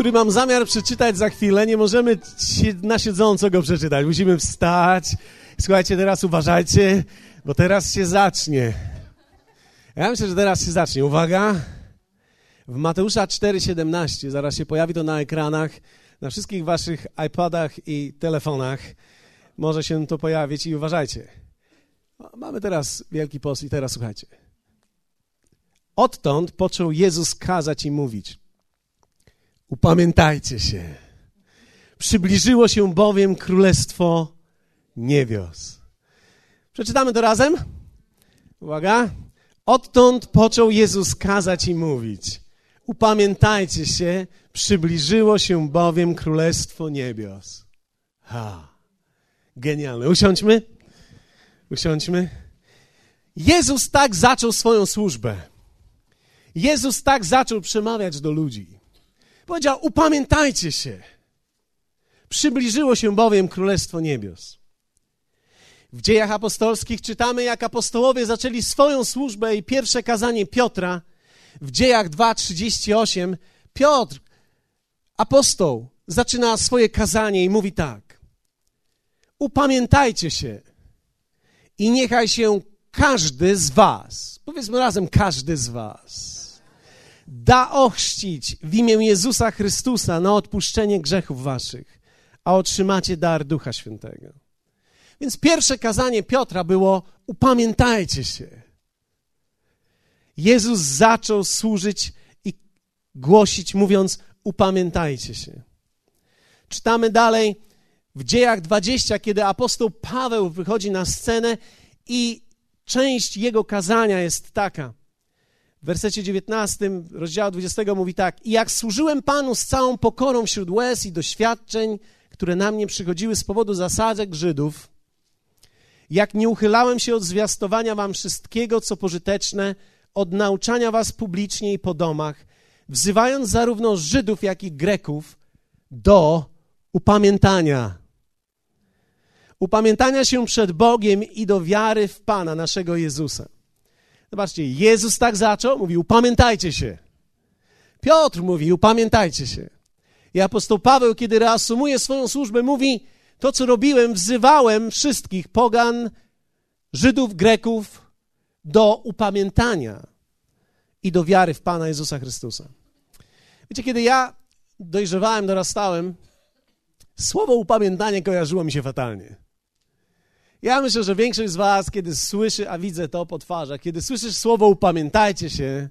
który mam zamiar przeczytać za chwilę. Nie możemy na siedząco go przeczytać. Musimy wstać. Słuchajcie, teraz uważajcie, bo teraz się zacznie. Ja myślę, że teraz się zacznie. Uwaga. W Mateusza 4,17, zaraz się pojawi to na ekranach, na wszystkich waszych iPadach i telefonach. Może się to pojawić i uważajcie. Mamy teraz Wielki Post i teraz słuchajcie. Odtąd począł Jezus kazać i mówić: Upamiętajcie się. Przybliżyło się bowiem królestwo niebios. Przeczytamy to razem? Uwaga. Odtąd począł Jezus kazać i mówić: Upamiętajcie się, przybliżyło się bowiem królestwo niebios. Ha. Genialne. Usiądźmy. Usiądźmy. Jezus tak zaczął swoją służbę. Jezus tak zaczął przemawiać do ludzi. Powiedział: Upamiętajcie się. Przybliżyło się bowiem Królestwo Niebios. W dziejach apostolskich czytamy, jak apostołowie zaczęli swoją służbę i pierwsze kazanie Piotra w dziejach 2:38. Piotr, apostoł, zaczyna swoje kazanie i mówi tak: Upamiętajcie się i niechaj się każdy z Was, powiedzmy razem, każdy z Was da ochrzcić w imię Jezusa Chrystusa na odpuszczenie grzechów waszych, a otrzymacie dar Ducha Świętego. Więc pierwsze kazanie Piotra było: upamiętajcie się. Jezus zaczął służyć i głosić, mówiąc: upamiętajcie się. Czytamy dalej w dziejach 20, kiedy apostoł Paweł wychodzi na scenę i część jego kazania jest taka w wersecie 19 rozdziału 20 mówi tak: I jak służyłem Panu z całą pokorą wśród łez i doświadczeń, które na mnie przychodziły z powodu zasadzek Żydów, jak nie uchylałem się od zwiastowania wam wszystkiego, co pożyteczne, od nauczania was publicznie i po domach, wzywając zarówno Żydów, jak i Greków do upamiętania. Upamiętania się przed Bogiem i do wiary w Pana, naszego Jezusa. Zobaczcie, Jezus tak zaczął, mówił, upamiętajcie się. Piotr mówi, upamiętajcie się. I apostoł Paweł, kiedy reasumuje swoją służbę, mówi, to co robiłem, wzywałem wszystkich pogan, Żydów, Greków do upamiętania i do wiary w Pana Jezusa Chrystusa. Wiecie, kiedy ja dojrzewałem, dorastałem, słowo upamiętanie kojarzyło mi się fatalnie. Ja myślę, że większość z Was, kiedy słyszy, a widzę to po twarzach, kiedy słyszysz słowo upamiętajcie się,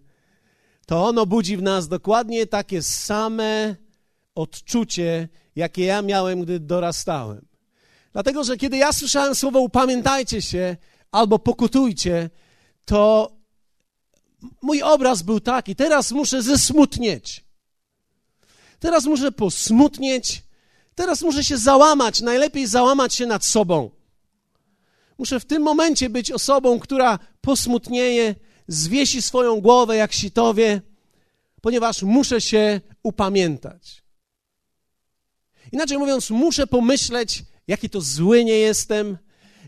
to ono budzi w nas dokładnie takie same odczucie, jakie ja miałem, gdy dorastałem. Dlatego, że kiedy ja słyszałem słowo upamiętajcie się albo pokutujcie, to mój obraz był taki, teraz muszę zesmutnieć. Teraz muszę posmutnieć, teraz muszę się załamać, najlepiej załamać się nad sobą. Muszę w tym momencie być osobą, która posmutnieje, zwiesi swoją głowę jak sitowie, ponieważ muszę się upamiętać. Inaczej mówiąc, muszę pomyśleć, jaki to zły nie jestem,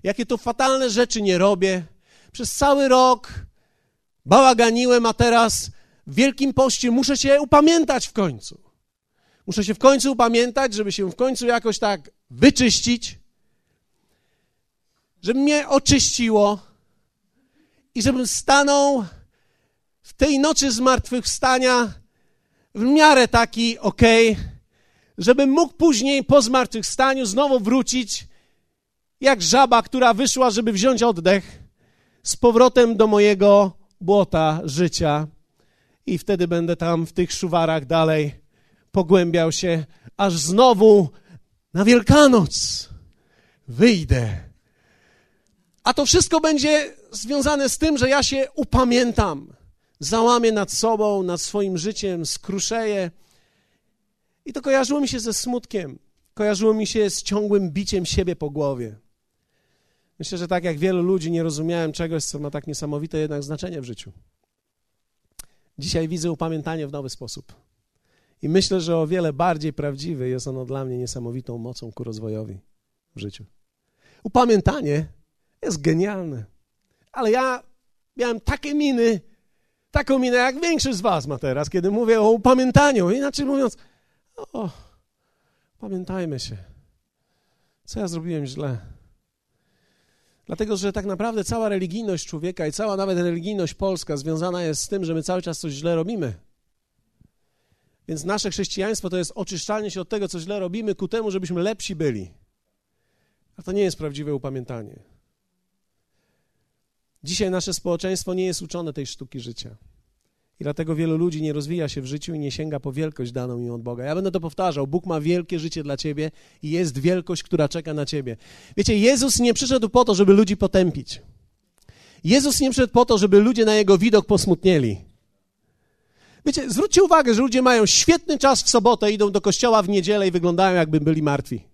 jakie to fatalne rzeczy nie robię. Przez cały rok bałaganiłem, a teraz w Wielkim Poście muszę się upamiętać w końcu. Muszę się w końcu upamiętać, żeby się w końcu jakoś tak wyczyścić, żeby mnie oczyściło i żebym stanął w tej nocy zmartwychwstania w miarę taki ok, żebym mógł później po zmartwychwstaniu znowu wrócić jak żaba, która wyszła, żeby wziąć oddech z powrotem do mojego błota życia. I wtedy będę tam w tych szuwarach dalej pogłębiał się, aż znowu na Wielkanoc wyjdę a to wszystko będzie związane z tym, że ja się upamiętam, załamię nad sobą, nad swoim życiem, skruszeję. I to kojarzyło mi się ze smutkiem, kojarzyło mi się z ciągłym biciem siebie po głowie. Myślę, że tak jak wielu ludzi nie rozumiałem czegoś, co ma tak niesamowite jednak znaczenie w życiu. Dzisiaj widzę upamiętanie w nowy sposób. I myślę, że o wiele bardziej prawdziwy jest ono dla mnie niesamowitą mocą ku rozwojowi w życiu. Upamiętanie jest genialne. Ale ja miałem takie miny, taką minę, jak większość z was ma teraz, kiedy mówię o upamiętaniu. Inaczej mówiąc, O, pamiętajmy się. Co ja zrobiłem źle? Dlatego, że tak naprawdę cała religijność człowieka i cała nawet religijność polska związana jest z tym, że my cały czas coś źle robimy. Więc nasze chrześcijaństwo to jest oczyszczanie się od tego, co źle robimy, ku temu, żebyśmy lepsi byli. A to nie jest prawdziwe upamiętanie. Dzisiaj nasze społeczeństwo nie jest uczone tej sztuki życia. I dlatego wielu ludzi nie rozwija się w życiu i nie sięga po wielkość daną im od Boga. Ja będę to powtarzał. Bóg ma wielkie życie dla ciebie i jest wielkość, która czeka na ciebie. Wiecie, Jezus nie przyszedł po to, żeby ludzi potępić. Jezus nie przyszedł po to, żeby ludzie na jego widok posmutnieli. Wiecie, zwróćcie uwagę, że ludzie mają świetny czas w sobotę, idą do kościoła w niedzielę i wyglądają, jakby byli martwi.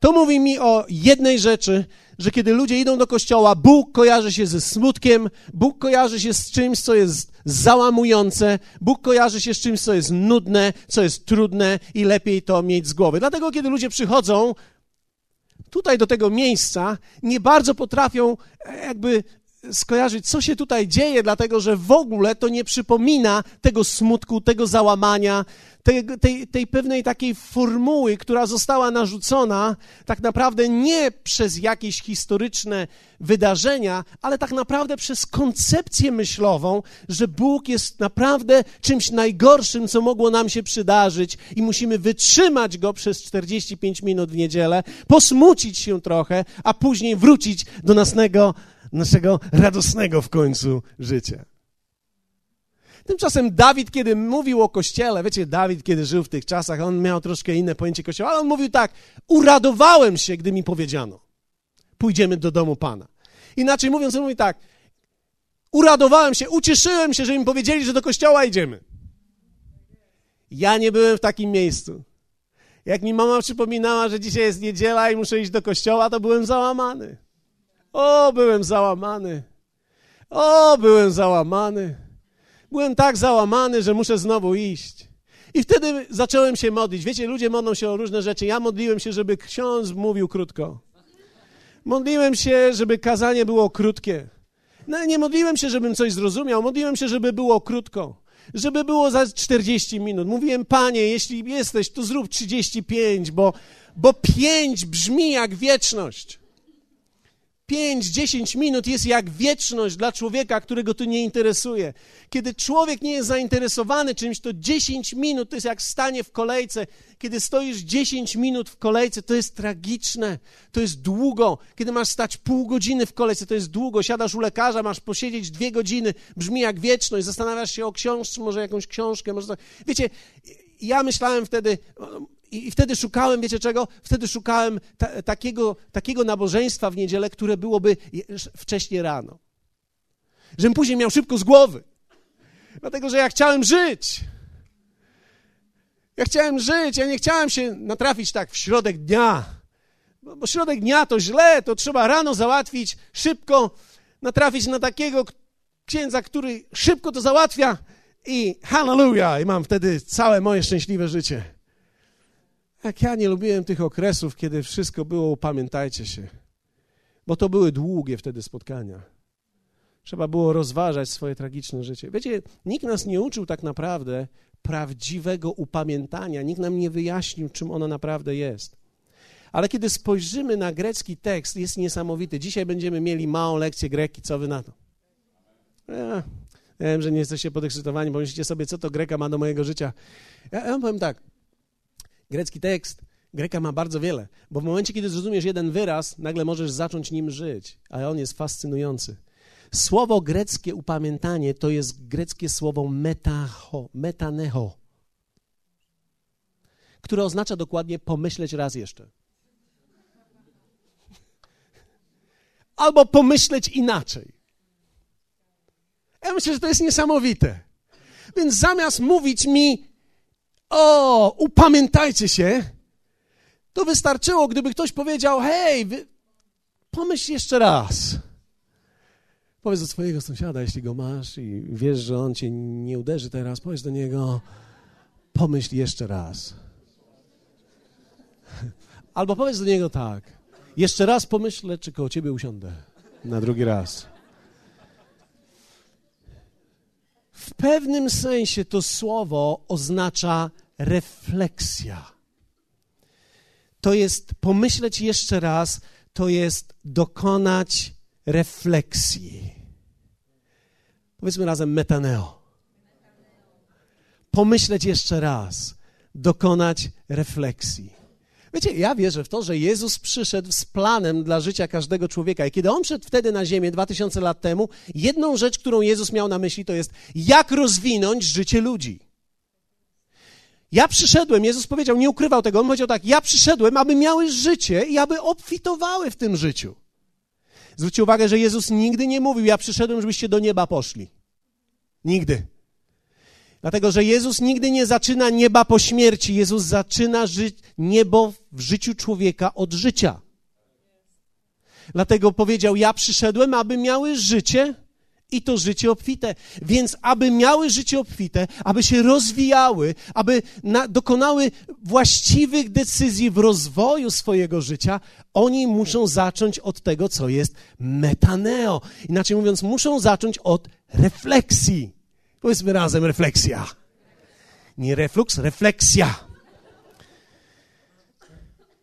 To mówi mi o jednej rzeczy, że kiedy ludzie idą do kościoła, Bóg kojarzy się ze smutkiem, Bóg kojarzy się z czymś, co jest załamujące, Bóg kojarzy się z czymś, co jest nudne, co jest trudne i lepiej to mieć z głowy. Dlatego, kiedy ludzie przychodzą tutaj do tego miejsca, nie bardzo potrafią e, jakby skojarzyć, co się tutaj dzieje, dlatego że w ogóle to nie przypomina tego smutku, tego załamania, tej, tej, tej pewnej takiej formuły, która została narzucona tak naprawdę nie przez jakieś historyczne wydarzenia, ale tak naprawdę przez koncepcję myślową, że Bóg jest naprawdę czymś najgorszym, co mogło nam się przydarzyć i musimy wytrzymać go przez 45 minut w niedzielę, posmucić się trochę, a później wrócić do naszego, naszego radosnego w końcu życia. Tymczasem Dawid, kiedy mówił o kościele, wiecie, Dawid, kiedy żył w tych czasach, on miał troszkę inne pojęcie kościoła, ale on mówił tak: Uradowałem się, gdy mi powiedziano, pójdziemy do domu Pana. Inaczej mówiąc, on mówi tak: Uradowałem się, ucieszyłem się, że mi powiedzieli, że do kościoła idziemy. Ja nie byłem w takim miejscu. Jak mi mama przypominała, że dzisiaj jest niedziela i muszę iść do kościoła, to byłem załamany. O, byłem załamany. O, byłem załamany. Byłem tak załamany, że muszę znowu iść. I wtedy zacząłem się modlić. Wiecie, ludzie modlą się o różne rzeczy. Ja modliłem się, żeby ksiądz mówił krótko. Modliłem się, żeby kazanie było krótkie. No, nie modliłem się, żebym coś zrozumiał. Modliłem się, żeby było krótko. Żeby było za 40 minut. Mówiłem, panie, jeśli jesteś, to zrób 35, bo, bo 5 brzmi jak wieczność. 5-10 minut jest jak wieczność dla człowieka, którego to nie interesuje. Kiedy człowiek nie jest zainteresowany czymś, to 10 minut to jest jak stanie w kolejce. Kiedy stoisz 10 minut w kolejce, to jest tragiczne, to jest długo. Kiedy masz stać pół godziny w kolejce, to jest długo. Siadasz u lekarza, masz posiedzieć dwie godziny, brzmi jak wieczność. Zastanawiasz się o książce, może jakąś książkę, może. Wiecie, ja myślałem wtedy, i, wtedy szukałem, wiecie czego? Wtedy szukałem ta, takiego, takiego nabożeństwa w niedzielę, które byłoby wcześniej rano. Żebym później miał szybko z głowy. Dlatego, że ja chciałem żyć. Ja chciałem żyć, ja nie chciałem się natrafić tak w środek dnia. Bo, bo środek dnia to źle, to trzeba rano załatwić, szybko natrafić na takiego księdza, który szybko to załatwia i hallelujah, i mam wtedy całe moje szczęśliwe życie. Jak ja nie lubiłem tych okresów, kiedy wszystko było, pamiętajcie się, bo to były długie wtedy spotkania. Trzeba było rozważać swoje tragiczne życie. Wiecie, nikt nas nie uczył tak naprawdę prawdziwego upamiętania, nikt nam nie wyjaśnił, czym ono naprawdę jest. Ale kiedy spojrzymy na grecki tekst, jest niesamowity. Dzisiaj będziemy mieli małą lekcję greki, co wy na to? Ja, wiem, że nie jesteście podekscytowani, bo myślicie sobie, co to greka ma do mojego życia. Ja, ja powiem tak, Grecki tekst, Greka ma bardzo wiele, bo w momencie, kiedy zrozumiesz jeden wyraz, nagle możesz zacząć nim żyć, a on jest fascynujący. Słowo greckie upamiętanie to jest greckie słowo metaho, metaneho, które oznacza dokładnie pomyśleć raz jeszcze. Albo pomyśleć inaczej. Ja myślę, że to jest niesamowite. Więc zamiast mówić mi o, upamiętajcie się, to wystarczyło, gdyby ktoś powiedział, hej, wy... pomyśl jeszcze raz. Powiedz do swojego sąsiada, jeśli go masz i wiesz, że on cię nie uderzy teraz, powiedz do niego, pomyśl jeszcze raz. Albo powiedz do niego tak, jeszcze raz pomyślę, czy koło ciebie usiądę na drugi raz. W pewnym sensie to słowo oznacza refleksja. To jest pomyśleć jeszcze raz, to jest dokonać refleksji. Powiedzmy razem metaneo. Pomyśleć jeszcze raz, dokonać refleksji. Wiecie, ja wierzę w to, że Jezus przyszedł z planem dla życia każdego człowieka. I kiedy On przyszedł wtedy na ziemię, 2000 lat temu, jedną rzecz, którą Jezus miał na myśli, to jest, jak rozwinąć życie ludzi. Ja przyszedłem, Jezus powiedział, nie ukrywał tego, On powiedział tak, ja przyszedłem, aby miały życie i aby obfitowały w tym życiu. Zwróćcie uwagę, że Jezus nigdy nie mówił, ja przyszedłem, żebyście do nieba poszli. Nigdy. Dlatego, że Jezus nigdy nie zaczyna nieba po śmierci. Jezus zaczyna ży- niebo w życiu człowieka od życia. Dlatego powiedział: Ja przyszedłem, aby miały życie i to życie obfite. Więc, aby miały życie obfite, aby się rozwijały, aby na, dokonały właściwych decyzji w rozwoju swojego życia, oni muszą zacząć od tego, co jest metaneo. Inaczej mówiąc, muszą zacząć od refleksji. Powiedzmy razem refleksja. Nie reflux, refleksja.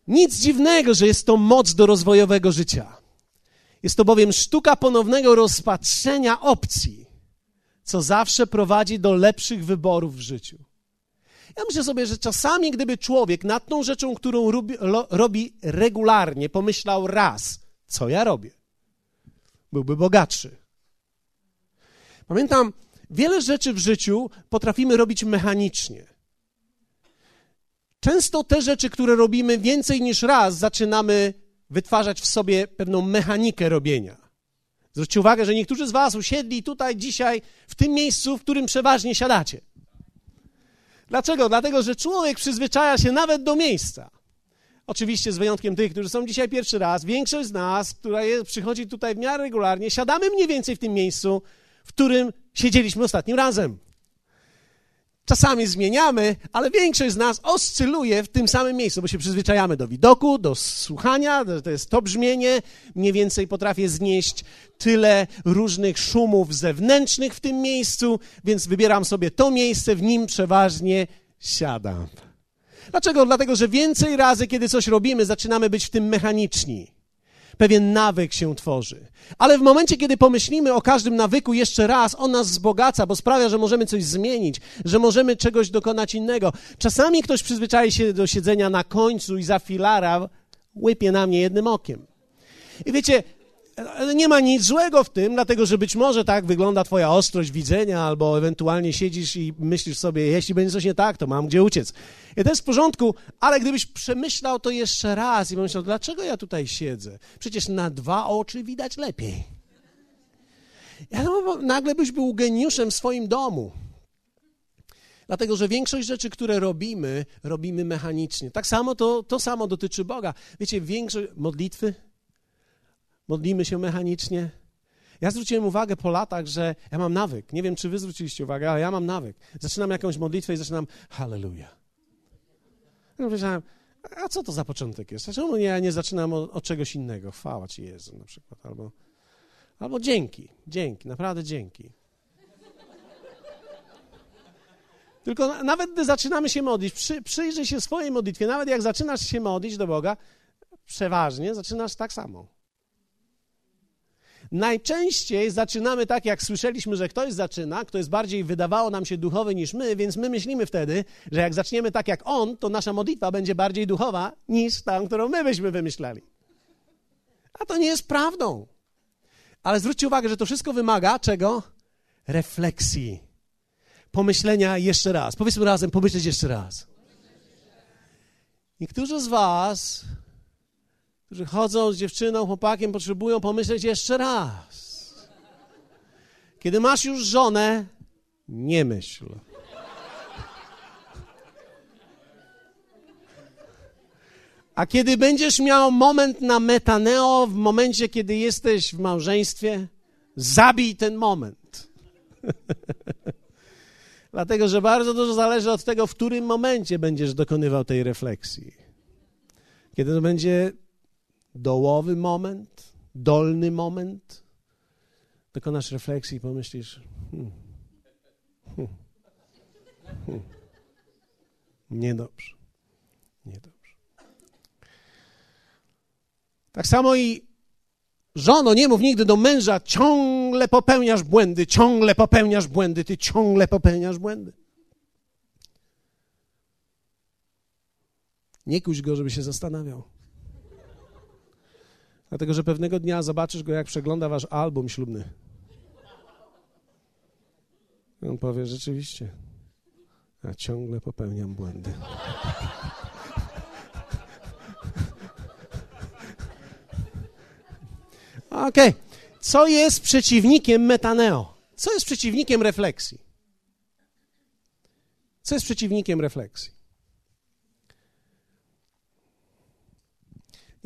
Nic dziwnego, że jest to moc do rozwojowego życia. Jest to bowiem sztuka ponownego rozpatrzenia opcji, co zawsze prowadzi do lepszych wyborów w życiu. Ja myślę sobie, że czasami, gdyby człowiek nad tą rzeczą, którą robi, lo, robi regularnie, pomyślał raz, co ja robię, byłby bogatszy. Pamiętam, wiele rzeczy w życiu potrafimy robić mechanicznie. Często te rzeczy, które robimy więcej niż raz, zaczynamy wytwarzać w sobie pewną mechanikę robienia. Zwróćcie uwagę, że niektórzy z Was usiedli tutaj dzisiaj, w tym miejscu, w którym przeważnie siadacie. Dlaczego? Dlatego, że człowiek przyzwyczaja się nawet do miejsca. Oczywiście z wyjątkiem tych, którzy są dzisiaj pierwszy raz. Większość z nas, która jest, przychodzi tutaj w miarę regularnie, siadamy mniej więcej w tym miejscu, w którym siedzieliśmy ostatnim razem. Czasami zmieniamy, ale większość z nas oscyluje w tym samym miejscu, bo się przyzwyczajamy do widoku, do słuchania, to jest to brzmienie. Mniej więcej potrafię znieść tyle różnych szumów zewnętrznych w tym miejscu, więc wybieram sobie to miejsce, w nim przeważnie siadam. Dlaczego? Dlatego, że więcej razy, kiedy coś robimy, zaczynamy być w tym mechaniczni pewien nawyk się tworzy. Ale w momencie, kiedy pomyślimy o każdym nawyku jeszcze raz, on nas wzbogaca, bo sprawia, że możemy coś zmienić, że możemy czegoś dokonać innego. Czasami ktoś przyzwyczai się do siedzenia na końcu i za filara łypie na mnie jednym okiem. I wiecie, nie ma nic złego w tym, dlatego że być może tak wygląda Twoja ostrość widzenia, albo ewentualnie siedzisz i myślisz sobie, jeśli będzie coś nie tak, to mam gdzie uciec. I to jest w porządku, ale gdybyś przemyślał to jeszcze raz i pomyślał, dlaczego ja tutaj siedzę? Przecież na dwa oczy widać lepiej. Ja no, nagle byś był geniuszem w swoim domu. Dlatego, że większość rzeczy, które robimy, robimy mechanicznie. Tak samo to, to samo dotyczy Boga. Wiecie, większość modlitwy, modlimy się mechanicznie. Ja zwróciłem uwagę po latach, że ja mam nawyk. Nie wiem, czy wy zwróciliście uwagę, ale ja mam nawyk. Zaczynam jakąś modlitwę i zaczynam Hallelujah. Ja powiedziałem, a co to za początek jest? Czemu ja nie zaczynam od, od czegoś innego? Chwała Ci Jezu na przykład. Albo, albo dzięki, dzięki, naprawdę dzięki. Tylko nawet gdy zaczynamy się modlić, przy, przyjrzyj się swojej modlitwie, nawet jak zaczynasz się modlić do Boga, przeważnie zaczynasz tak samo. Najczęściej zaczynamy tak, jak słyszeliśmy, że ktoś zaczyna, kto jest bardziej wydawało nam się duchowy niż my, więc my myślimy wtedy, że jak zaczniemy tak jak on, to nasza modlitwa będzie bardziej duchowa niż ta, którą my byśmy wymyślali. A to nie jest prawdą. Ale zwróćcie uwagę, że to wszystko wymaga czego? Refleksji. Pomyślenia jeszcze raz. Powiedzmy razem, pomyśleć jeszcze raz. Niektórzy z Was którzy chodzą z dziewczyną, chłopakiem, potrzebują pomyśleć jeszcze raz. Kiedy masz już żonę, nie myśl. A kiedy będziesz miał moment na metaneo, w momencie, kiedy jesteś w małżeństwie, zabij ten moment. Dlatego, że bardzo dużo zależy od tego, w którym momencie będziesz dokonywał tej refleksji. Kiedy to będzie dołowy moment, dolny moment, dokonasz refleksji i pomyślisz, hmm, hmm, hmm. Niedobrze. Niedobrze. Tak samo i żono, nie mów nigdy do męża, ciągle popełniasz błędy, ciągle popełniasz błędy, ty ciągle popełniasz błędy. Nie kuś go, żeby się zastanawiał. Dlatego, że pewnego dnia zobaczysz go, jak przegląda wasz album ślubny. On powie, rzeczywiście, ja ciągle popełniam błędy. Okej. Okay. Co jest przeciwnikiem metaneo? Co jest przeciwnikiem refleksji? Co jest przeciwnikiem refleksji?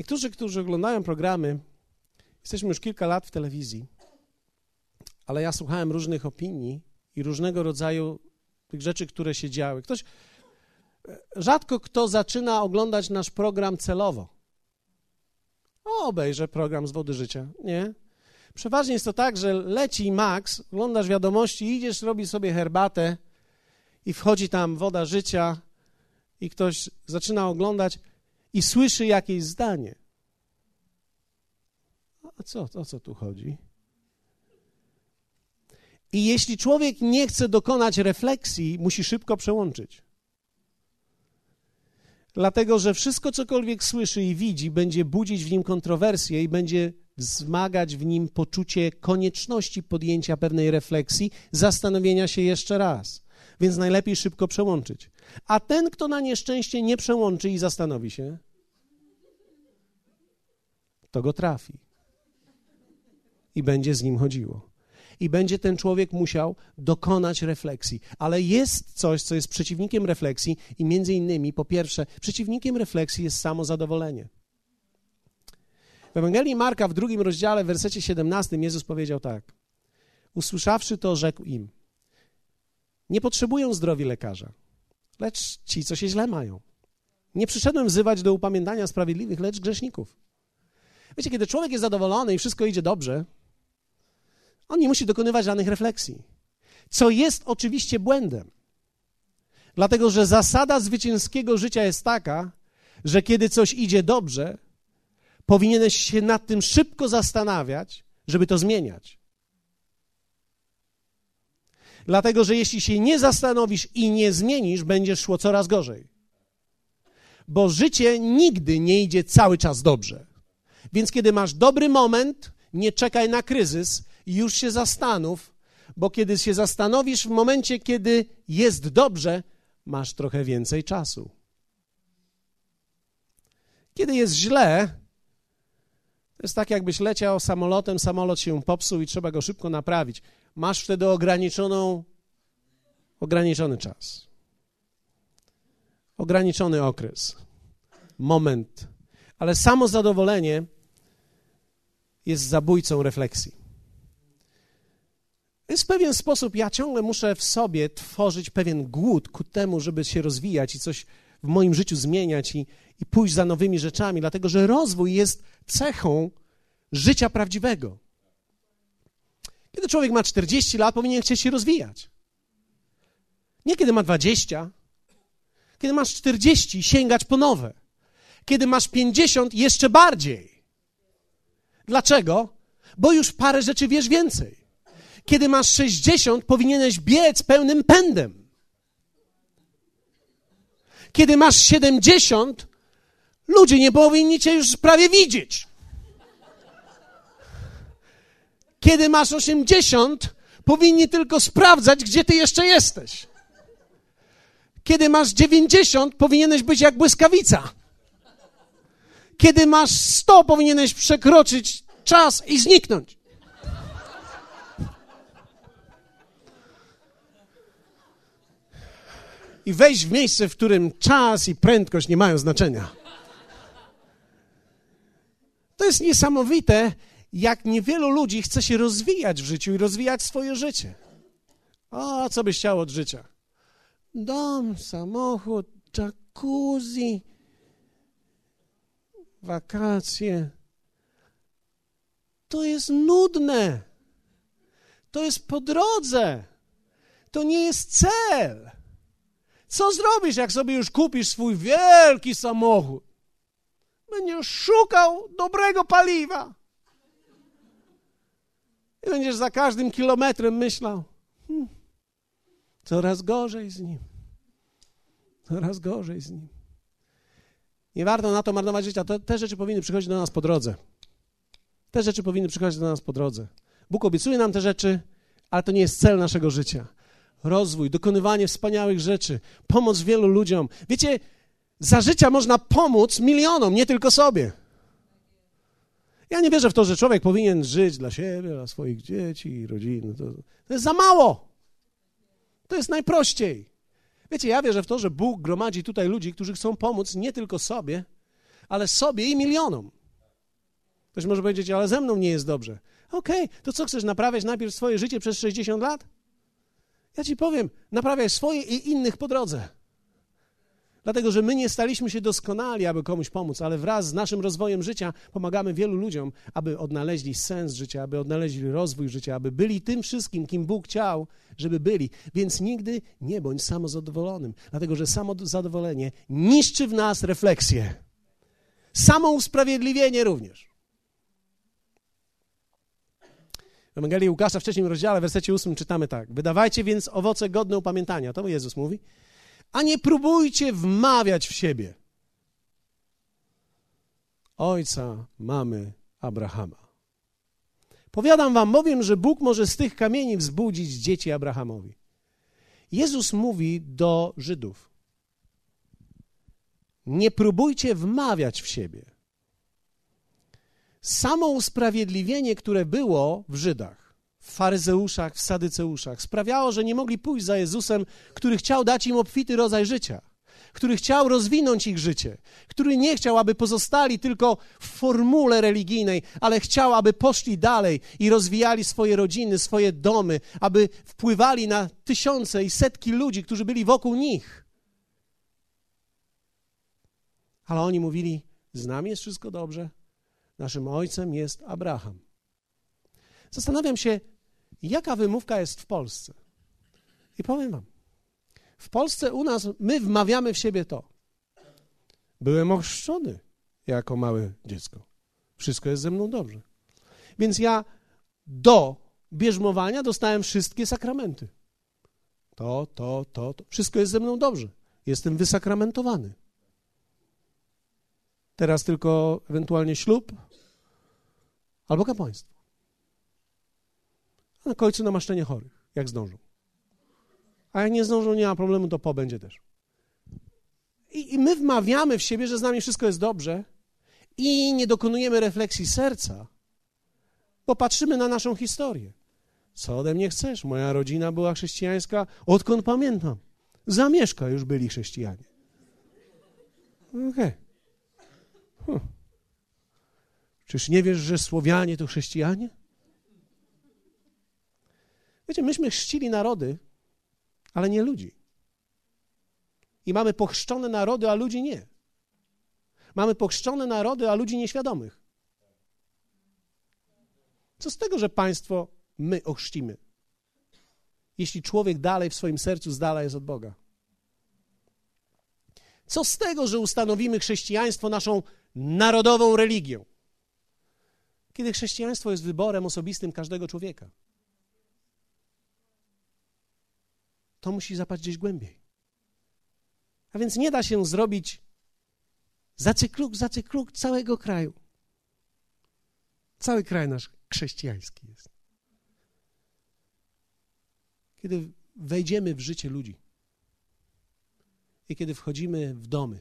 Niektórzy, którzy oglądają programy, jesteśmy już kilka lat w telewizji, ale ja słuchałem różnych opinii i różnego rodzaju tych rzeczy, które się działy. Ktoś, rzadko kto zaczyna oglądać nasz program celowo. O, obejrzę program z Wody Życia. Nie. Przeważnie jest to tak, że leci Max, oglądasz wiadomości, idziesz, robisz sobie herbatę i wchodzi tam Woda Życia i ktoś zaczyna oglądać i słyszy jakieś zdanie. A co, o co tu chodzi? I jeśli człowiek nie chce dokonać refleksji, musi szybko przełączyć. Dlatego, że wszystko, cokolwiek słyszy i widzi, będzie budzić w nim kontrowersje i będzie wzmagać w nim poczucie konieczności podjęcia pewnej refleksji, zastanowienia się jeszcze raz. Więc najlepiej szybko przełączyć. A ten, kto na nieszczęście nie przełączy i zastanowi się, to go trafi. I będzie z nim chodziło i będzie ten człowiek musiał dokonać refleksji. Ale jest coś, co jest przeciwnikiem refleksji i między innymi, po pierwsze, przeciwnikiem refleksji jest samozadowolenie. W Ewangelii Marka w drugim rozdziale, w wersecie 17 Jezus powiedział tak. Usłyszawszy to, rzekł im, nie potrzebują zdrowi lekarza, lecz ci, co się źle mają. Nie przyszedłem wzywać do upamiętania sprawiedliwych, lecz grzeszników. Wiecie, kiedy człowiek jest zadowolony i wszystko idzie dobrze, on nie musi dokonywać żadnych refleksji. Co jest oczywiście błędem. Dlatego, że zasada zwycięskiego życia jest taka, że kiedy coś idzie dobrze, powinieneś się nad tym szybko zastanawiać, żeby to zmieniać. Dlatego, że jeśli się nie zastanowisz i nie zmienisz, będziesz szło coraz gorzej. Bo życie nigdy nie idzie cały czas dobrze. Więc kiedy masz dobry moment, nie czekaj na kryzys, i już się zastanów, bo kiedy się zastanowisz w momencie, kiedy jest dobrze, masz trochę więcej czasu. Kiedy jest źle, to jest tak, jakbyś leciał samolotem, samolot się popsuł i trzeba go szybko naprawić. Masz wtedy ograniczoną, ograniczony czas, ograniczony okres, moment, ale samo zadowolenie jest zabójcą refleksji. W pewien sposób ja ciągle muszę w sobie tworzyć pewien głód ku temu, żeby się rozwijać i coś w moim życiu zmieniać i, i pójść za nowymi rzeczami, dlatego że rozwój jest cechą życia prawdziwego. Kiedy człowiek ma 40 lat, powinien chcieć się rozwijać. Nie kiedy ma 20, kiedy masz 40, sięgać po nowe. Kiedy masz 50, jeszcze bardziej. Dlaczego? Bo już parę rzeczy wiesz więcej. Kiedy masz 60, powinieneś biec pełnym pędem. Kiedy masz 70, ludzie nie powinni cię już prawie widzieć. Kiedy masz 80, powinni tylko sprawdzać, gdzie ty jeszcze jesteś. Kiedy masz 90, powinieneś być jak błyskawica. Kiedy masz 100, powinieneś przekroczyć czas i zniknąć. i wejść w miejsce, w którym czas i prędkość nie mają znaczenia. Jest niesamowite, jak niewielu ludzi chce się rozwijać w życiu i rozwijać swoje życie. O, co byś chciał od życia? Dom, samochód, jacuzzi, wakacje. To jest nudne. To jest po drodze. To nie jest cel. Co zrobisz, jak sobie już kupisz swój wielki samochód? Będziesz szukał dobrego paliwa. I będziesz za każdym kilometrem myślał, hmm, coraz gorzej z nim. Coraz gorzej z nim. Nie warto na to marnować życia. To, te rzeczy powinny przychodzić do nas po drodze. Te rzeczy powinny przychodzić do nas po drodze. Bóg obiecuje nam te rzeczy, ale to nie jest cel naszego życia. Rozwój, dokonywanie wspaniałych rzeczy, pomoc wielu ludziom. Wiecie, za życia można pomóc milionom, nie tylko sobie. Ja nie wierzę w to, że człowiek powinien żyć dla siebie, dla swoich dzieci i rodziny. To, to jest za mało. To jest najprościej. Wiecie, ja wierzę w to, że Bóg gromadzi tutaj ludzi, którzy chcą pomóc nie tylko sobie, ale sobie i milionom. Ktoś może powiedzieć, ale ze mną nie jest dobrze. Okej, okay, to co chcesz naprawiać najpierw swoje życie przez 60 lat? Ja ci powiem, naprawiaj swoje i innych po drodze. Dlatego, że my nie staliśmy się doskonali, aby komuś pomóc, ale wraz z naszym rozwojem życia pomagamy wielu ludziom, aby odnaleźli sens życia, aby odnaleźli rozwój życia, aby byli tym wszystkim, kim Bóg chciał, żeby byli. Więc nigdy nie bądź samozadowolonym, dlatego że samozadowolenie niszczy w nas refleksję. Samo usprawiedliwienie również. W Ewangelii Łukasza w trzecim rozdziale, w wersecie ósmym czytamy tak. Wydawajcie więc owoce godne upamiętania. To Jezus mówi a nie próbujcie wmawiać w siebie ojca, mamy Abrahama. Powiadam wam bowiem, że Bóg może z tych kamieni wzbudzić dzieci Abrahamowi. Jezus mówi do Żydów: Nie próbujcie wmawiać w siebie. Samo usprawiedliwienie, które było w Żydach, w faryzeuszach, w sadyceuszach sprawiało, że nie mogli pójść za Jezusem, który chciał dać im obfity rodzaj życia, który chciał rozwinąć ich życie, który nie chciał, aby pozostali tylko w formule religijnej, ale chciał, aby poszli dalej i rozwijali swoje rodziny, swoje domy, aby wpływali na tysiące i setki ludzi, którzy byli wokół nich. Ale oni mówili: Z nami jest wszystko dobrze, naszym ojcem jest Abraham. Zastanawiam się, jaka wymówka jest w Polsce. I powiem wam, w Polsce u nas my wmawiamy w siebie to. Byłem ochrzczony jako małe dziecko. Wszystko jest ze mną dobrze. Więc ja do bierzmowania dostałem wszystkie sakramenty. To, to, to, to. Wszystko jest ze mną dobrze. Jestem wysakramentowany. Teraz tylko ewentualnie ślub albo kapłaństwo a na końcu namaszczenie chorych, jak zdążą. A jak nie zdążą, nie ma problemu, to po będzie też. I, I my wmawiamy w siebie, że z nami wszystko jest dobrze i nie dokonujemy refleksji serca, bo patrzymy na naszą historię. Co ode mnie chcesz? Moja rodzina była chrześcijańska, odkąd pamiętam. Zamieszka już byli chrześcijanie. Okej. Okay. Huh. Czyż nie wiesz, że Słowianie to chrześcijanie? Wiecie, myśmy chrzcili narody, ale nie ludzi. I mamy pochrzczone narody, a ludzi nie. Mamy pochrzczone narody, a ludzi nieświadomych. Co z tego, że państwo my ochrzcimy, jeśli człowiek dalej w swoim sercu z jest od Boga? Co z tego, że ustanowimy chrześcijaństwo naszą narodową religią? Kiedy chrześcijaństwo jest wyborem osobistym każdego człowieka. To musi zapaść gdzieś głębiej. A więc nie da się zrobić zacykluk, zacykluk całego kraju. Cały kraj nasz chrześcijański jest. Kiedy wejdziemy w życie ludzi i kiedy wchodzimy w domy,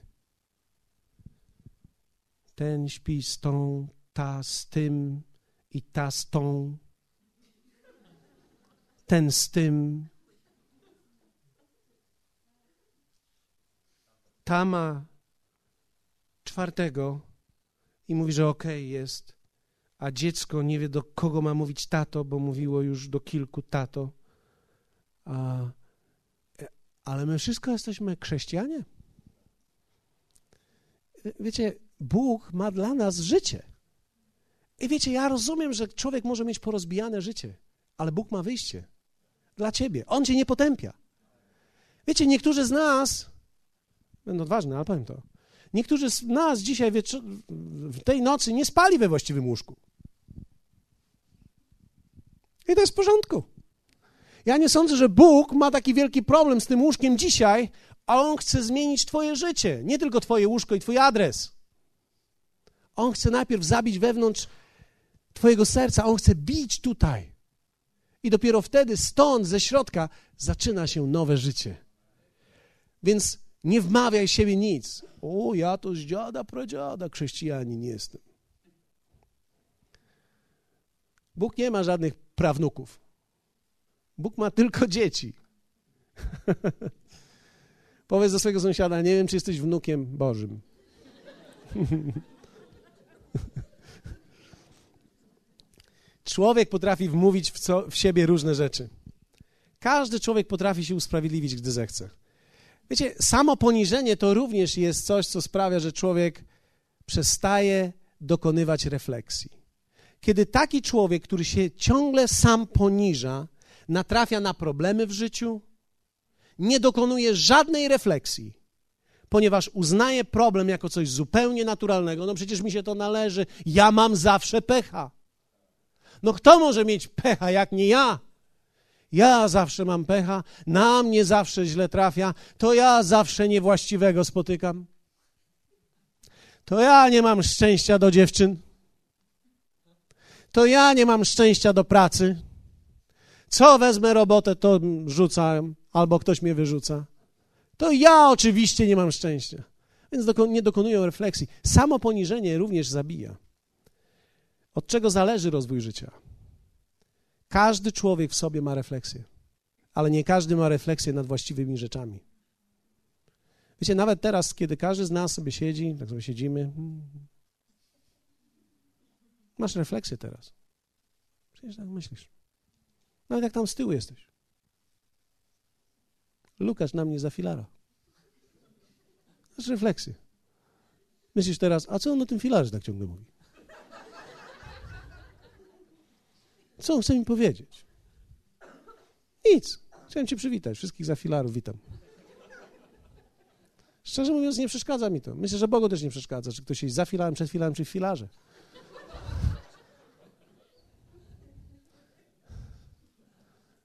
ten śpi z tą, ta z tym i ta z tą, ten z tym, ta ma czwartego i mówi, że okej okay jest, a dziecko nie wie, do kogo ma mówić tato, bo mówiło już do kilku tato. A, ale my wszystko jesteśmy chrześcijanie. Wiecie, Bóg ma dla nas życie. I wiecie, ja rozumiem, że człowiek może mieć porozbijane życie, ale Bóg ma wyjście dla ciebie. On cię nie potępia. Wiecie, niektórzy z nas, będę odważny, ale powiem to, niektórzy z nas dzisiaj w tej nocy nie spali we właściwym łóżku. I to jest w porządku. Ja nie sądzę, że Bóg ma taki wielki problem z tym łóżkiem dzisiaj, a On chce zmienić Twoje życie, nie tylko Twoje łóżko i Twój adres. On chce najpierw zabić wewnątrz Twojego serca, On chce bić tutaj. I dopiero wtedy stąd, ze środka, zaczyna się nowe życie. Więc nie wmawiaj siebie nic. O, ja to z dziada, pradziada chrześcijanin jestem. Bóg nie ma żadnych prawnuków. Bóg ma tylko dzieci. Powiedz do swojego sąsiada, nie wiem, czy jesteś wnukiem Bożym. Człowiek potrafi wmówić w, co, w siebie różne rzeczy. Każdy człowiek potrafi się usprawiedliwić, gdy zechce. Wiecie, samo poniżenie to również jest coś, co sprawia, że człowiek przestaje dokonywać refleksji. Kiedy taki człowiek, który się ciągle sam poniża, natrafia na problemy w życiu, nie dokonuje żadnej refleksji, ponieważ uznaje problem jako coś zupełnie naturalnego. No przecież mi się to należy, ja mam zawsze pecha. No kto może mieć pecha, jak nie ja? Ja zawsze mam pecha, na mnie zawsze źle trafia, to ja zawsze niewłaściwego spotykam. To ja nie mam szczęścia do dziewczyn. To ja nie mam szczęścia do pracy. Co wezmę robotę, to rzucam, albo ktoś mnie wyrzuca. To ja oczywiście nie mam szczęścia. Więc nie dokonują refleksji. Samo poniżenie również zabija. Od czego zależy rozwój życia? Każdy człowiek w sobie ma refleksję, ale nie każdy ma refleksję nad właściwymi rzeczami. Wiecie, nawet teraz, kiedy każdy z nas sobie siedzi, tak sobie siedzimy, hmm, masz refleksję teraz. Przecież tak myślisz. Nawet jak tam z tyłu jesteś. Lukasz na mnie za filara. Masz refleksję. Myślisz teraz, a co on o tym filarze tak ciągle mówi? Co on chce mi powiedzieć? Nic. Chciałem cię przywitać. Wszystkich za filarów witam. Szczerze mówiąc, nie przeszkadza mi to. Myślę, że Bogu też nie przeszkadza, czy ktoś jest za filarem, przed filarem, czy w filarze.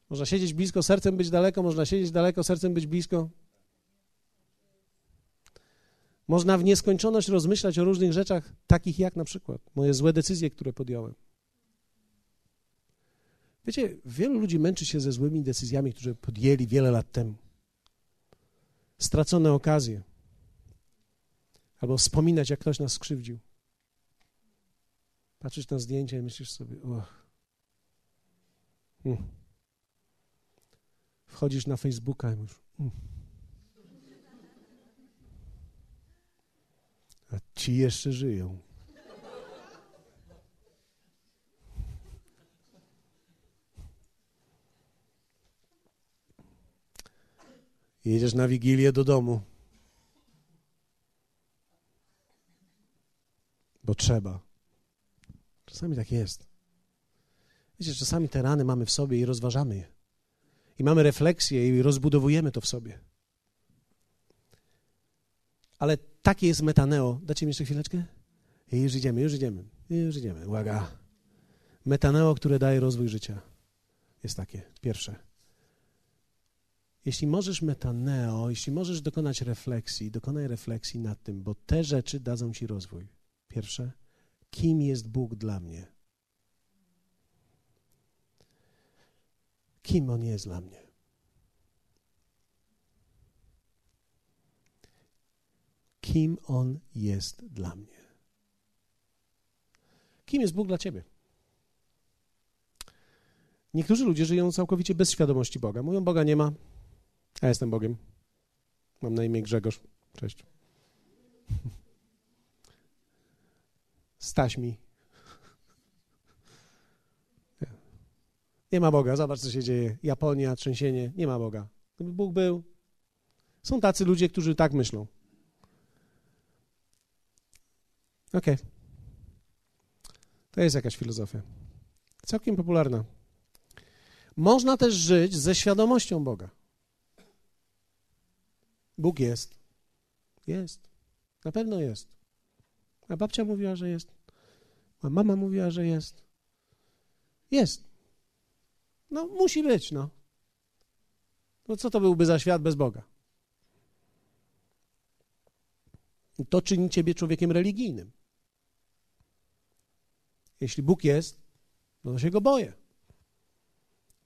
Można siedzieć blisko, sercem być daleko, można siedzieć daleko, sercem być blisko. Można w nieskończoność rozmyślać o różnych rzeczach, takich jak na przykład moje złe decyzje, które podjąłem. Wiecie, wielu ludzi męczy się ze złymi decyzjami, które podjęli wiele lat temu. Stracone okazje. Albo wspominać, jak ktoś nas skrzywdził. Patrzysz na zdjęcie i myślisz sobie, och. Hmm. Wchodzisz na Facebooka i mówisz, hmm. a ci jeszcze żyją. Jedziesz na wigilię do domu. Bo trzeba. Czasami tak jest. Wiecie, czasami te rany mamy w sobie i rozważamy je. I mamy refleksję i rozbudowujemy to w sobie. Ale takie jest metaneo. Dacie mi jeszcze chwileczkę? I już idziemy, już idziemy. Już idziemy. Uwaga. Metaneo, które daje rozwój życia. Jest takie. Pierwsze. Jeśli możesz metaneo, jeśli możesz dokonać refleksji, dokonaj refleksji nad tym, bo te rzeczy dadzą ci rozwój. Pierwsze, kim jest Bóg dla mnie? Kim On jest dla mnie? Kim On jest dla mnie? Kim jest Bóg dla ciebie? Niektórzy ludzie żyją całkowicie bez świadomości Boga. Mówią, Boga nie ma, ja jestem Bogiem. Mam na imię Grzegorz. Cześć. Staś mi. Nie ma Boga. Zobacz, co się dzieje. Japonia, trzęsienie. Nie ma Boga. Gdyby Bóg był. Są tacy ludzie, którzy tak myślą. Okej. Okay. To jest jakaś filozofia. Całkiem popularna. Można też żyć ze świadomością Boga. Bóg jest. Jest. Na pewno jest. A babcia mówiła, że jest. A mama mówiła, że jest. Jest. No, musi być, no. No co to byłby za świat bez Boga? To czyni ciebie człowiekiem religijnym. Jeśli Bóg jest, no to się go boję.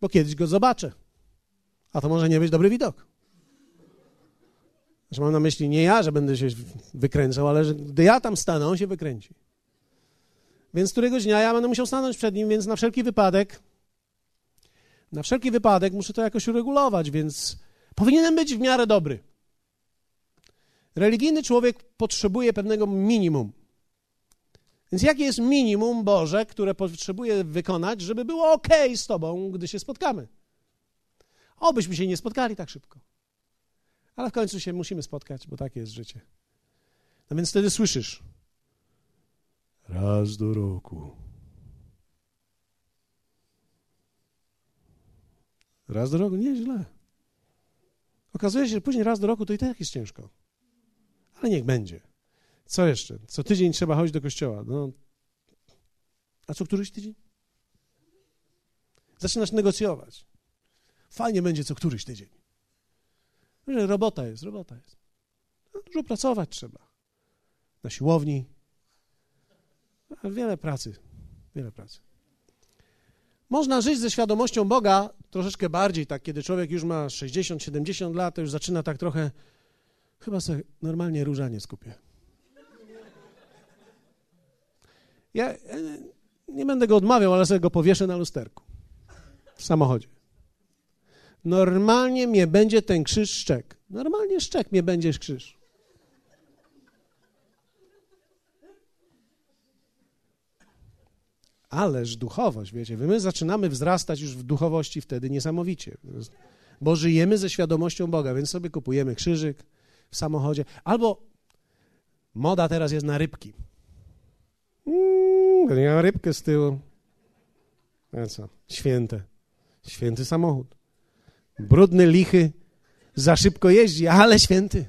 Bo kiedyś go zobaczę. A to może nie być dobry widok. Znaczy mam na myśli nie ja, że będę się wykręcał, ale że gdy ja tam stanę, on się wykręci. Więc któregoś dnia ja będę musiał stanąć przed nim, więc na wszelki wypadek, na wszelki wypadek muszę to jakoś uregulować, więc powinienem być w miarę dobry. Religijny człowiek potrzebuje pewnego minimum. Więc jakie jest minimum Boże, które potrzebuje wykonać, żeby było ok z Tobą, gdy się spotkamy? Obyśmy się nie spotkali tak szybko. Ale w końcu się musimy spotkać, bo takie jest życie. No więc wtedy słyszysz. Raz do roku. Raz do roku, nieźle. Okazuje się, że później raz do roku to i tak jest ciężko. Ale niech będzie. Co jeszcze? Co tydzień trzeba chodzić do kościoła. No. A co któryś tydzień? Zaczynasz negocjować. Fajnie będzie co któryś tydzień. Robota jest, robota jest. No, dużo pracować trzeba. Na siłowni. Wiele pracy, wiele pracy. Można żyć ze świadomością Boga troszeczkę bardziej, tak, kiedy człowiek już ma 60-70 lat, to już zaczyna tak trochę, chyba sobie normalnie różanie skupię. Ja nie będę go odmawiał, ale sobie go powieszę na lusterku w samochodzie. Normalnie mnie będzie ten krzyż szczek. Normalnie szczek mnie będziesz krzyż. Ależ duchowość, wiecie, my zaczynamy wzrastać już w duchowości wtedy niesamowicie, bo żyjemy ze świadomością Boga, więc sobie kupujemy krzyżyk w samochodzie, albo moda teraz jest na rybki. Mm, rybkę z tyłu. A co? Święte. Święty samochód. Brudny, lichy, za szybko jeździ, ale święty.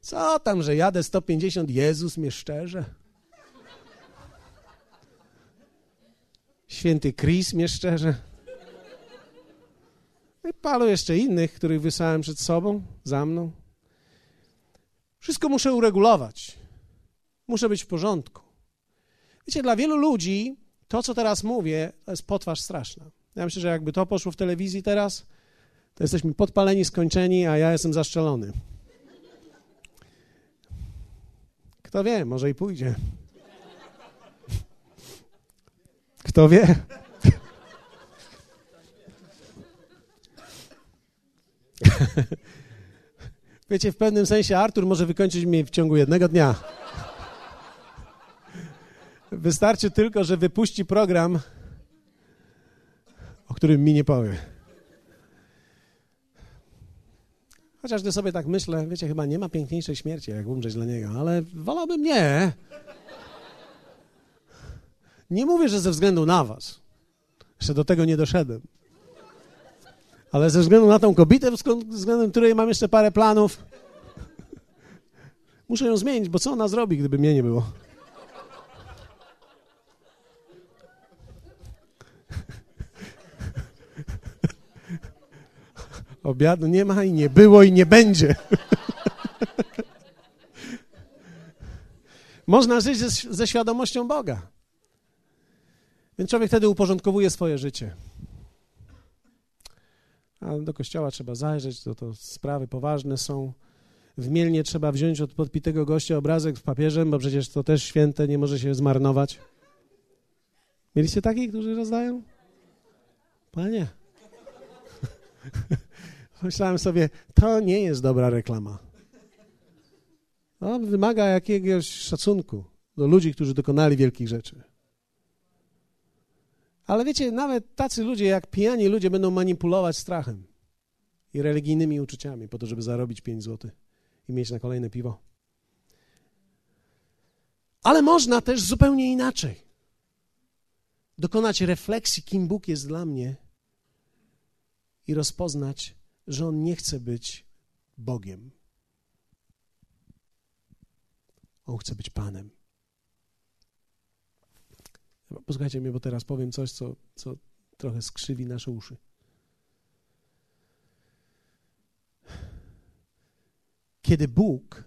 Co tam, że jadę 150, Jezus mnie szczerze. Święty Chris mnie szczerze. I palu jeszcze innych, których wysłałem przed sobą, za mną. Wszystko muszę uregulować. Muszę być w porządku. Wiecie, dla wielu ludzi to, co teraz mówię, to jest potwarz straszna. Ja myślę, że jakby to poszło w telewizji teraz, to jesteśmy podpaleni, skończeni, a ja jestem zaszczelony. Kto wie, może i pójdzie. Kto wie? Wiecie, w pewnym sensie Artur może wykończyć mnie w ciągu jednego dnia. Wystarczy tylko, że wypuści program, którym mi nie powie. Chociaż gdy sobie tak myślę, wiecie, chyba nie ma piękniejszej śmierci, jak umrzeć dla niego, ale wolałbym nie. Nie mówię, że ze względu na was. Jeszcze do tego nie doszedłem. Ale ze względu na tą kobietę, względem której mam jeszcze parę planów, muszę ją zmienić, bo co ona zrobi, gdyby mnie nie było? Obiadu nie ma i nie było i nie będzie. Można żyć ze, ze świadomością Boga. Więc człowiek wtedy uporządkowuje swoje życie. A do kościoła trzeba zajrzeć, to, to sprawy poważne są. W Mielnie trzeba wziąć od podpitego gościa obrazek z papieżem, bo przecież to też święte, nie może się zmarnować. Mieliście takich, którzy rozdają? Panie. Myślałem sobie, to nie jest dobra reklama. To wymaga jakiegoś szacunku do ludzi, którzy dokonali wielkich rzeczy. Ale wiecie, nawet tacy ludzie jak pijani ludzie będą manipulować strachem i religijnymi uczuciami po to, żeby zarobić 5 zł i mieć na kolejne piwo. Ale można też zupełnie inaczej. Dokonać refleksji, kim Bóg jest dla mnie i rozpoznać, że On nie chce być Bogiem. On chce być Panem. Posłuchajcie mnie, bo teraz powiem coś, co, co trochę skrzywi nasze uszy. Kiedy Bóg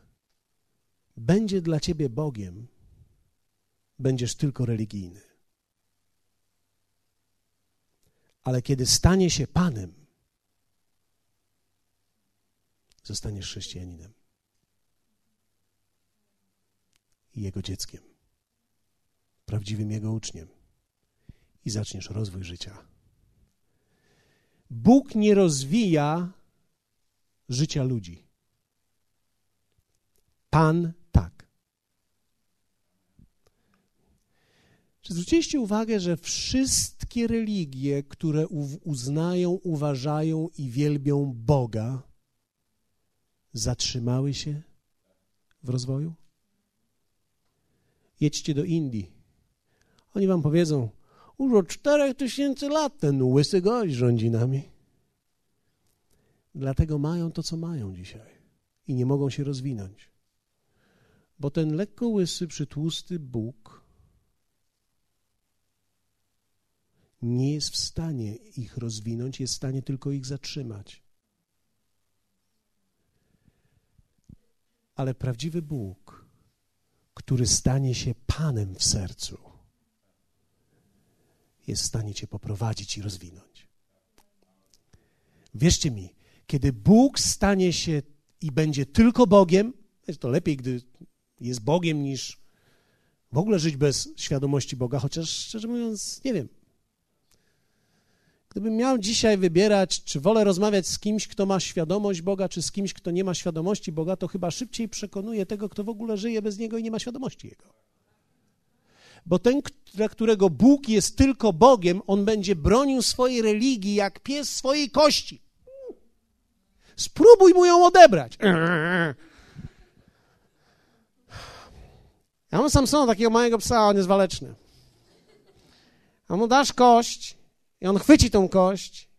będzie dla ciebie Bogiem, będziesz tylko religijny. Ale kiedy stanie się Panem, zostaniesz chrześcijaninem i Jego dzieckiem, prawdziwym Jego uczniem i zaczniesz rozwój życia. Bóg nie rozwija życia ludzi. Pan tak. Czy zwróciliście uwagę, że wszystkie religie, które uznają, uważają i wielbią Boga, zatrzymały się w rozwoju? Jedźcie do Indii. Oni wam powiedzą, już od czterech tysięcy lat ten łysy gość rządzi nami. Dlatego mają to, co mają dzisiaj i nie mogą się rozwinąć. Bo ten lekko łysy, przytłusty Bóg nie jest w stanie ich rozwinąć, jest w stanie tylko ich zatrzymać. Ale prawdziwy Bóg, który stanie się Panem w sercu, jest w stanie Cię poprowadzić i rozwinąć. Wierzcie mi, kiedy Bóg stanie się i będzie tylko Bogiem, to lepiej, gdy jest Bogiem, niż w ogóle żyć bez świadomości Boga, chociaż szczerze mówiąc, nie wiem. Gdybym miał dzisiaj wybierać, czy wolę rozmawiać z kimś, kto ma świadomość Boga, czy z kimś, kto nie ma świadomości Boga, to chyba szybciej przekonuję tego, kto w ogóle żyje bez Niego i nie ma świadomości Jego. Bo ten, dla którego Bóg jest tylko Bogiem, on będzie bronił swojej religii jak pies swojej kości. Spróbuj mu ją odebrać. Ja mam Samsona, takiego małego psa, on jest waleczny. A mu dasz kość i on chwyci tą kość,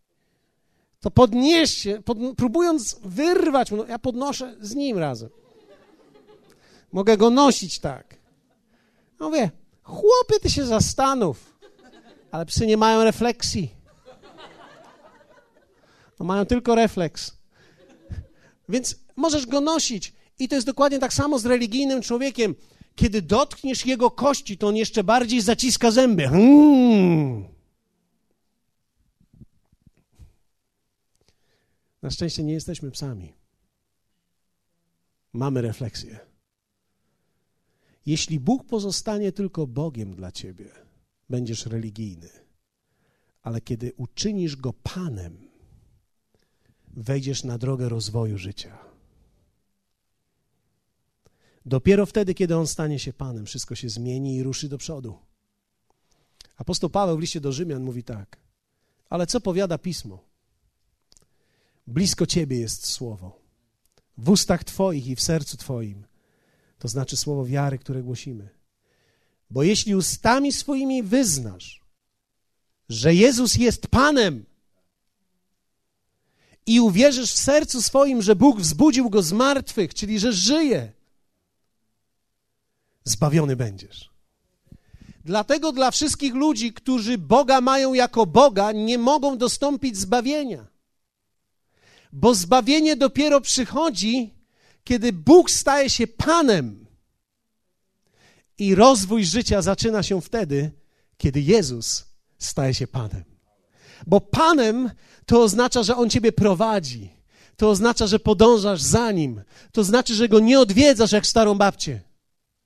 to podniesie, pod, próbując wyrwać mu, no, ja podnoszę z nim razem. Mogę go nosić tak. No mówię, chłopie, ty się zastanów. Ale psy nie mają refleksji. No mają tylko refleks. Więc możesz go nosić. I to jest dokładnie tak samo z religijnym człowiekiem. Kiedy dotkniesz jego kości, to on jeszcze bardziej zaciska zęby. Hmm. Na szczęście nie jesteśmy psami. Mamy refleksję. Jeśli Bóg pozostanie tylko Bogiem dla ciebie, będziesz religijny. Ale kiedy uczynisz go Panem, wejdziesz na drogę rozwoju życia. Dopiero wtedy, kiedy on stanie się Panem, wszystko się zmieni i ruszy do przodu. Apostoł Paweł w liście do Rzymian mówi tak: Ale co powiada pismo? Blisko ciebie jest słowo, w ustach Twoich i w sercu Twoim. To znaczy słowo wiary, które głosimy. Bo jeśli ustami swoimi wyznasz, że Jezus jest Panem, i uwierzysz w sercu swoim, że Bóg wzbudził go z martwych, czyli że żyje, zbawiony będziesz. Dlatego dla wszystkich ludzi, którzy Boga mają jako Boga, nie mogą dostąpić zbawienia. Bo zbawienie dopiero przychodzi, kiedy Bóg staje się Panem. I rozwój życia zaczyna się wtedy, kiedy Jezus staje się Panem. Bo Panem to oznacza, że On ciebie prowadzi. To oznacza, że podążasz za Nim. To znaczy, że Go nie odwiedzasz jak starą babcię.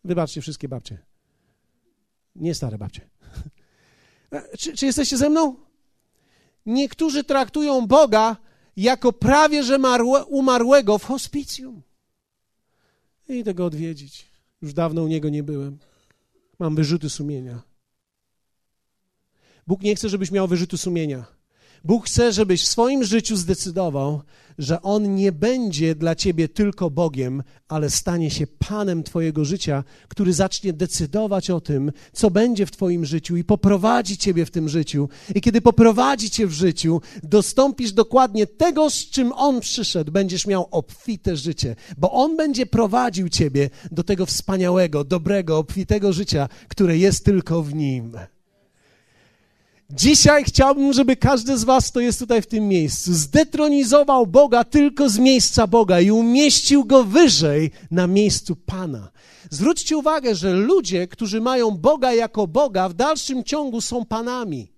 Wybaczcie wszystkie babcie. Nie stare babcie. Czy, czy jesteście ze mną? Niektórzy traktują Boga jako prawie że marłe, umarłego w hospicjum. Idę go odwiedzić. Już dawno u niego nie byłem. Mam wyrzuty sumienia. Bóg nie chce, żebyś miał wyrzuty sumienia. Bóg chce, żebyś w swoim życiu zdecydował, że On nie będzie dla ciebie tylko Bogiem, ale stanie się Panem Twojego życia, który zacznie decydować o tym, co będzie w Twoim życiu i poprowadzi Ciebie w tym życiu. I kiedy poprowadzi Cię w życiu, dostąpisz dokładnie tego, z czym On przyszedł. Będziesz miał obfite życie, bo On będzie prowadził Ciebie do tego wspaniałego, dobrego, obfitego życia, które jest tylko w Nim. Dzisiaj chciałbym, żeby każdy z Was, kto jest tutaj w tym miejscu, zdetronizował Boga tylko z miejsca Boga i umieścił go wyżej na miejscu Pana. Zwróćcie uwagę, że ludzie, którzy mają Boga jako Boga, w dalszym ciągu są Panami.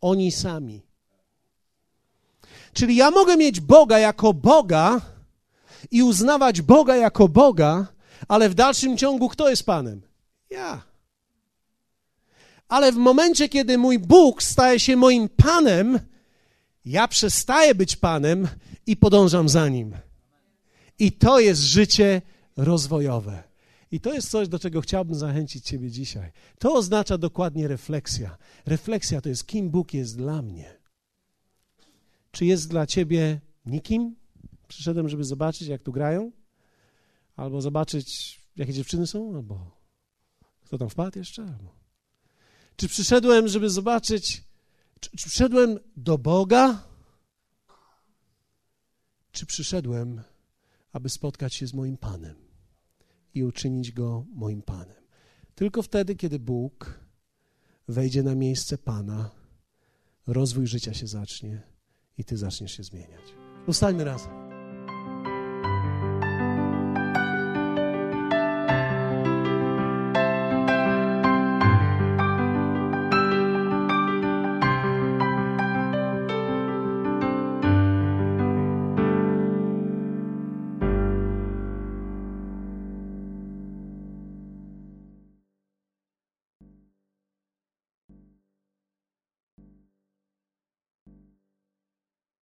Oni sami. Czyli ja mogę mieć Boga jako Boga i uznawać Boga jako Boga, ale w dalszym ciągu kto jest Panem? Ja ale w momencie, kiedy mój Bóg staje się moim Panem, ja przestaję być Panem i podążam za Nim. I to jest życie rozwojowe. I to jest coś, do czego chciałbym zachęcić Ciebie dzisiaj. To oznacza dokładnie refleksja. Refleksja to jest, kim Bóg jest dla mnie. Czy jest dla Ciebie nikim? Przyszedłem, żeby zobaczyć, jak tu grają, albo zobaczyć, jakie dziewczyny są, albo kto tam wpadł jeszcze, albo czy przyszedłem, żeby zobaczyć, czy, czy przyszedłem do Boga? Czy przyszedłem, aby spotkać się z moim Panem i uczynić go moim Panem? Tylko wtedy, kiedy Bóg wejdzie na miejsce Pana, rozwój życia się zacznie i ty zaczniesz się zmieniać. Ustańmy razem.